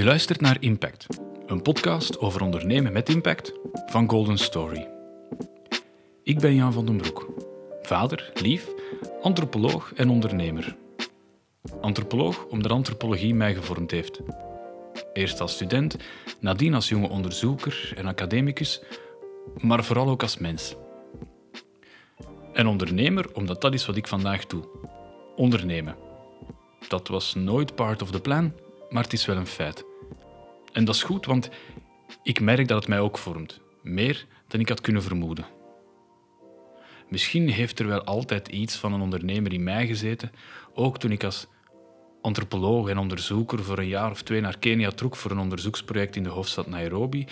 Je luistert naar Impact, een podcast over ondernemen met impact van Golden Story. Ik ben Jan van den Broek, vader, lief, antropoloog en ondernemer. Antropoloog omdat antropologie mij gevormd heeft. Eerst als student, nadien als jonge onderzoeker en academicus, maar vooral ook als mens. En ondernemer omdat dat is wat ik vandaag doe. Ondernemen. Dat was nooit part of the plan, maar het is wel een feit. En dat is goed, want ik merk dat het mij ook vormt. Meer dan ik had kunnen vermoeden. Misschien heeft er wel altijd iets van een ondernemer in mij gezeten, ook toen ik als antropoloog en onderzoeker voor een jaar of twee naar Kenia trok voor een onderzoeksproject in de hoofdstad Nairobi.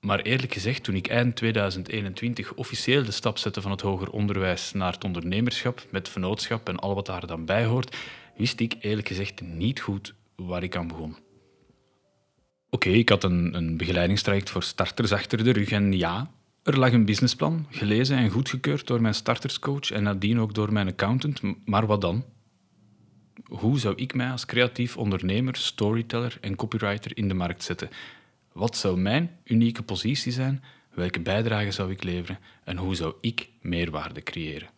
Maar eerlijk gezegd, toen ik eind 2021 officieel de stap zette van het hoger onderwijs naar het ondernemerschap, met vennootschap en al wat daar dan bij hoort, wist ik eerlijk gezegd niet goed waar ik aan begon. Oké, ik had een, een begeleidingstraject voor starters achter de rug en ja, er lag een businessplan, gelezen en goedgekeurd door mijn starterscoach en nadien ook door mijn accountant, maar wat dan? Hoe zou ik mij als creatief ondernemer, storyteller en copywriter in de markt zetten? Wat zou mijn unieke positie zijn? Welke bijdrage zou ik leveren? En hoe zou ik meerwaarde creëren?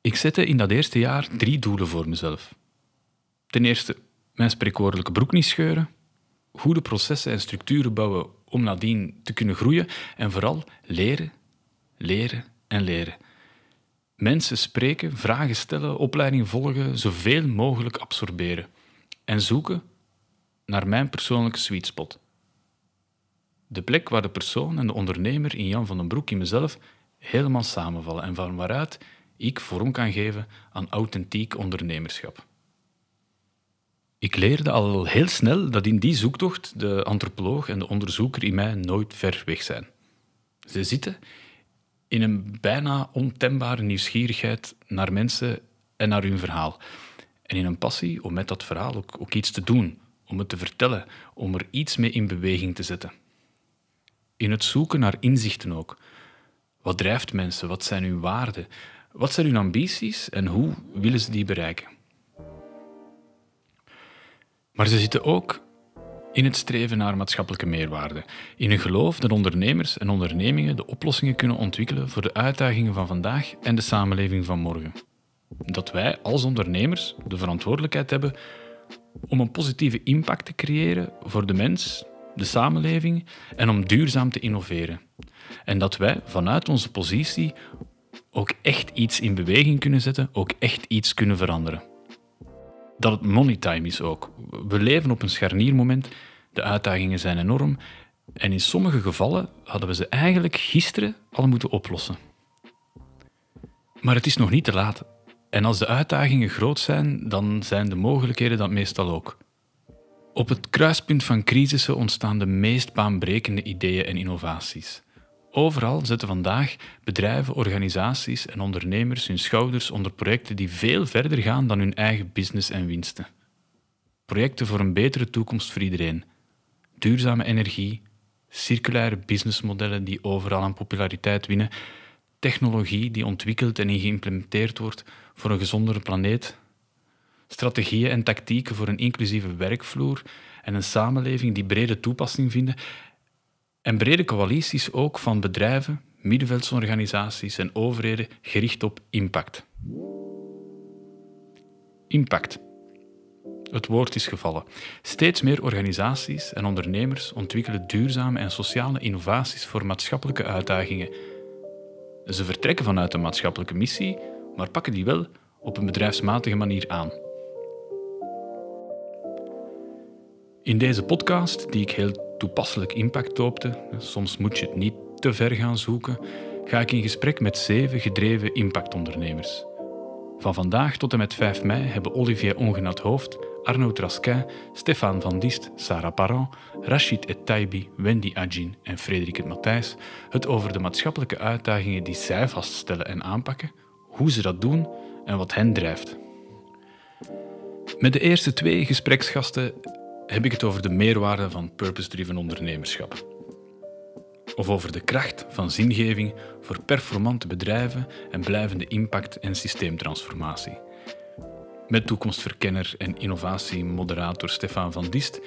Ik zette in dat eerste jaar drie doelen voor mezelf. Ten eerste, mijn spreekwoordelijke broek niet scheuren, goede processen en structuren bouwen om nadien te kunnen groeien en vooral leren, leren en leren. Mensen spreken, vragen stellen, opleidingen volgen, zoveel mogelijk absorberen en zoeken naar mijn persoonlijke sweet spot. De plek waar de persoon en de ondernemer in Jan van den Broek in mezelf helemaal samenvallen en van waaruit ik vorm kan geven aan authentiek ondernemerschap. Ik leerde al heel snel dat in die zoektocht de antropoloog en de onderzoeker in mij nooit ver weg zijn. Ze zitten in een bijna ontembare nieuwsgierigheid naar mensen en naar hun verhaal. En in een passie om met dat verhaal ook, ook iets te doen, om het te vertellen, om er iets mee in beweging te zetten. In het zoeken naar inzichten ook. Wat drijft mensen? Wat zijn hun waarden? Wat zijn hun ambities en hoe willen ze die bereiken? Maar ze zitten ook in het streven naar maatschappelijke meerwaarde, in een geloof dat ondernemers en ondernemingen de oplossingen kunnen ontwikkelen voor de uitdagingen van vandaag en de samenleving van morgen. Dat wij als ondernemers de verantwoordelijkheid hebben om een positieve impact te creëren voor de mens, de samenleving en om duurzaam te innoveren. En dat wij vanuit onze positie ook echt iets in beweging kunnen zetten, ook echt iets kunnen veranderen dat het money time is ook. We leven op een scharniermoment, de uitdagingen zijn enorm en in sommige gevallen hadden we ze eigenlijk gisteren al moeten oplossen. Maar het is nog niet te laat. En als de uitdagingen groot zijn, dan zijn de mogelijkheden dat meestal ook. Op het kruispunt van crisissen ontstaan de meest baanbrekende ideeën en innovaties. Overal zetten vandaag bedrijven, organisaties en ondernemers hun schouders onder projecten die veel verder gaan dan hun eigen business en winsten. Projecten voor een betere toekomst voor iedereen. Duurzame energie, circulaire businessmodellen die overal aan populariteit winnen, technologie die ontwikkeld en geïmplementeerd wordt voor een gezondere planeet, strategieën en tactieken voor een inclusieve werkvloer en een samenleving die brede toepassing vinden en brede coalities ook van bedrijven, middenveldsorganisaties en overheden gericht op impact. Impact. Het woord is gevallen. Steeds meer organisaties en ondernemers ontwikkelen duurzame en sociale innovaties voor maatschappelijke uitdagingen. Ze vertrekken vanuit een maatschappelijke missie, maar pakken die wel op een bedrijfsmatige manier aan. In deze podcast, die ik heel toepasselijk impact doopte, soms moet je het niet te ver gaan zoeken, ga ik in gesprek met zeven gedreven impactondernemers. Van vandaag tot en met 5 mei hebben Olivier Ongenat Hoofd, Arnaud Raskin, Stefan van Diest, Sarah Parent, Rachid Ettaibi, Wendy Adjin en Frederik het Matthijs het over de maatschappelijke uitdagingen die zij vaststellen en aanpakken, hoe ze dat doen en wat hen drijft. Met de eerste twee gespreksgasten heb ik het over de meerwaarde van purpose-driven ondernemerschap. Of over de kracht van zingeving voor performante bedrijven en blijvende impact en systeemtransformatie. Met toekomstverkenner en innovatiemoderator Stefan van Dist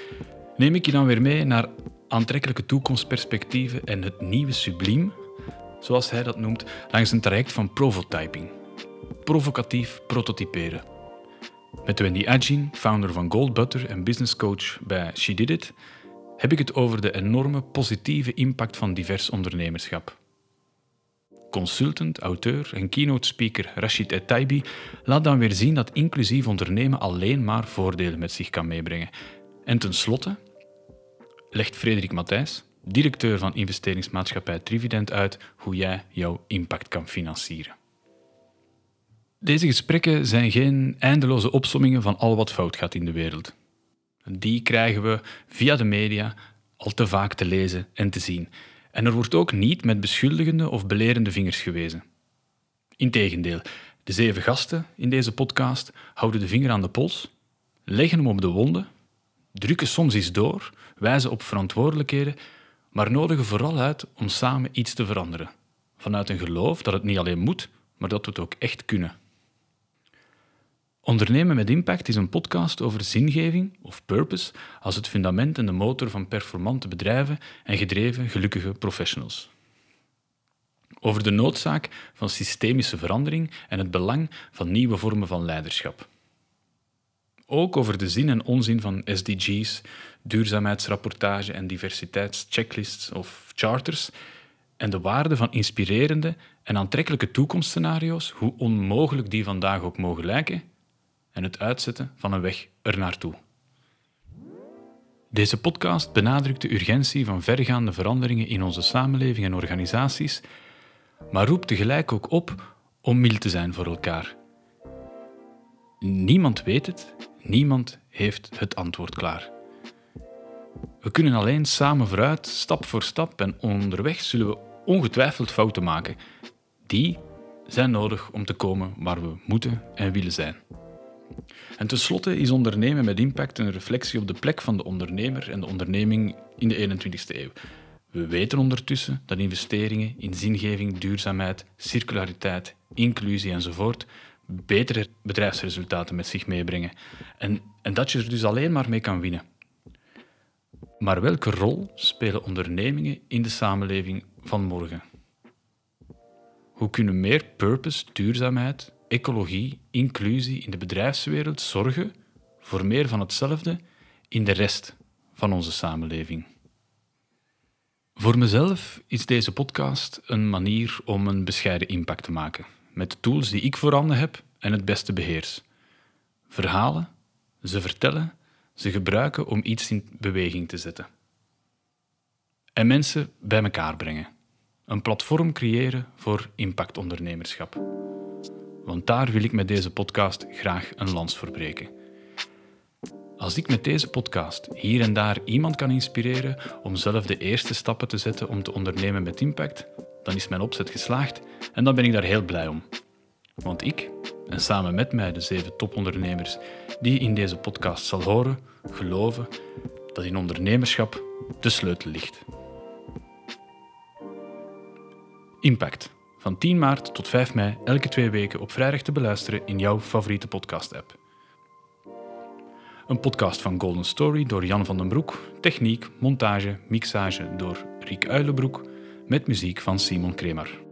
neem ik je dan weer mee naar aantrekkelijke toekomstperspectieven en het nieuwe subliem, zoals hij dat noemt, langs een traject van prototyping. Provocatief prototyperen. Met Wendy Adjin, founder van Gold Butter en business coach bij She Did It, heb ik het over de enorme positieve impact van divers ondernemerschap. Consultant, auteur en keynote speaker Rashid Etaibi laat dan weer zien dat inclusief ondernemen alleen maar voordelen met zich kan meebrengen. En tenslotte legt Frederik Matthijs, directeur van investeringsmaatschappij Trivident, uit hoe jij jouw impact kan financieren. Deze gesprekken zijn geen eindeloze opsommingen van al wat fout gaat in de wereld. Die krijgen we via de media al te vaak te lezen en te zien. En er wordt ook niet met beschuldigende of belerende vingers gewezen. Integendeel, de zeven gasten in deze podcast houden de vinger aan de pols, leggen hem op de wonden, drukken soms eens door, wijzen op verantwoordelijkheden, maar nodigen vooral uit om samen iets te veranderen. Vanuit een geloof dat het niet alleen moet, maar dat we het ook echt kunnen. Ondernemen met Impact is een podcast over zingeving of purpose als het fundament en de motor van performante bedrijven en gedreven, gelukkige professionals. Over de noodzaak van systemische verandering en het belang van nieuwe vormen van leiderschap. Ook over de zin en onzin van SDG's, duurzaamheidsrapportage en diversiteitschecklists of charters en de waarde van inspirerende en aantrekkelijke toekomstscenario's, hoe onmogelijk die vandaag ook mogen lijken, en het uitzetten van een weg ernaartoe. Deze podcast benadrukt de urgentie van vergaande veranderingen in onze samenleving en organisaties, maar roept tegelijk ook op om mild te zijn voor elkaar. Niemand weet het, niemand heeft het antwoord klaar. We kunnen alleen samen vooruit, stap voor stap en onderweg zullen we ongetwijfeld fouten maken. Die zijn nodig om te komen waar we moeten en willen zijn. En tenslotte is ondernemen met impact een reflectie op de plek van de ondernemer en de onderneming in de 21ste eeuw. We weten ondertussen dat investeringen in zingeving, duurzaamheid, circulariteit, inclusie enzovoort betere bedrijfsresultaten met zich meebrengen. En, en dat je er dus alleen maar mee kan winnen. Maar welke rol spelen ondernemingen in de samenleving van morgen? Hoe kunnen meer purpose, duurzaamheid ecologie, inclusie in de bedrijfswereld zorgen voor meer van hetzelfde in de rest van onze samenleving. Voor mezelf is deze podcast een manier om een bescheiden impact te maken, met de tools die ik voorhanden heb en het beste beheers. Verhalen, ze vertellen, ze gebruiken om iets in beweging te zetten. En mensen bij elkaar brengen. Een platform creëren voor impactondernemerschap want daar wil ik met deze podcast graag een lans voor breken. Als ik met deze podcast hier en daar iemand kan inspireren om zelf de eerste stappen te zetten om te ondernemen met impact, dan is mijn opzet geslaagd en dan ben ik daar heel blij om. Want ik, en samen met mij de zeven topondernemers die in deze podcast zal horen, geloven dat in ondernemerschap de sleutel ligt. Impact van 10 maart tot 5 mei elke twee weken op vrijdag te beluisteren in jouw favoriete podcast-app. Een podcast van Golden Story door Jan van den Broek, techniek, montage, mixage door Riek Uilenbroek, met muziek van Simon Kremer.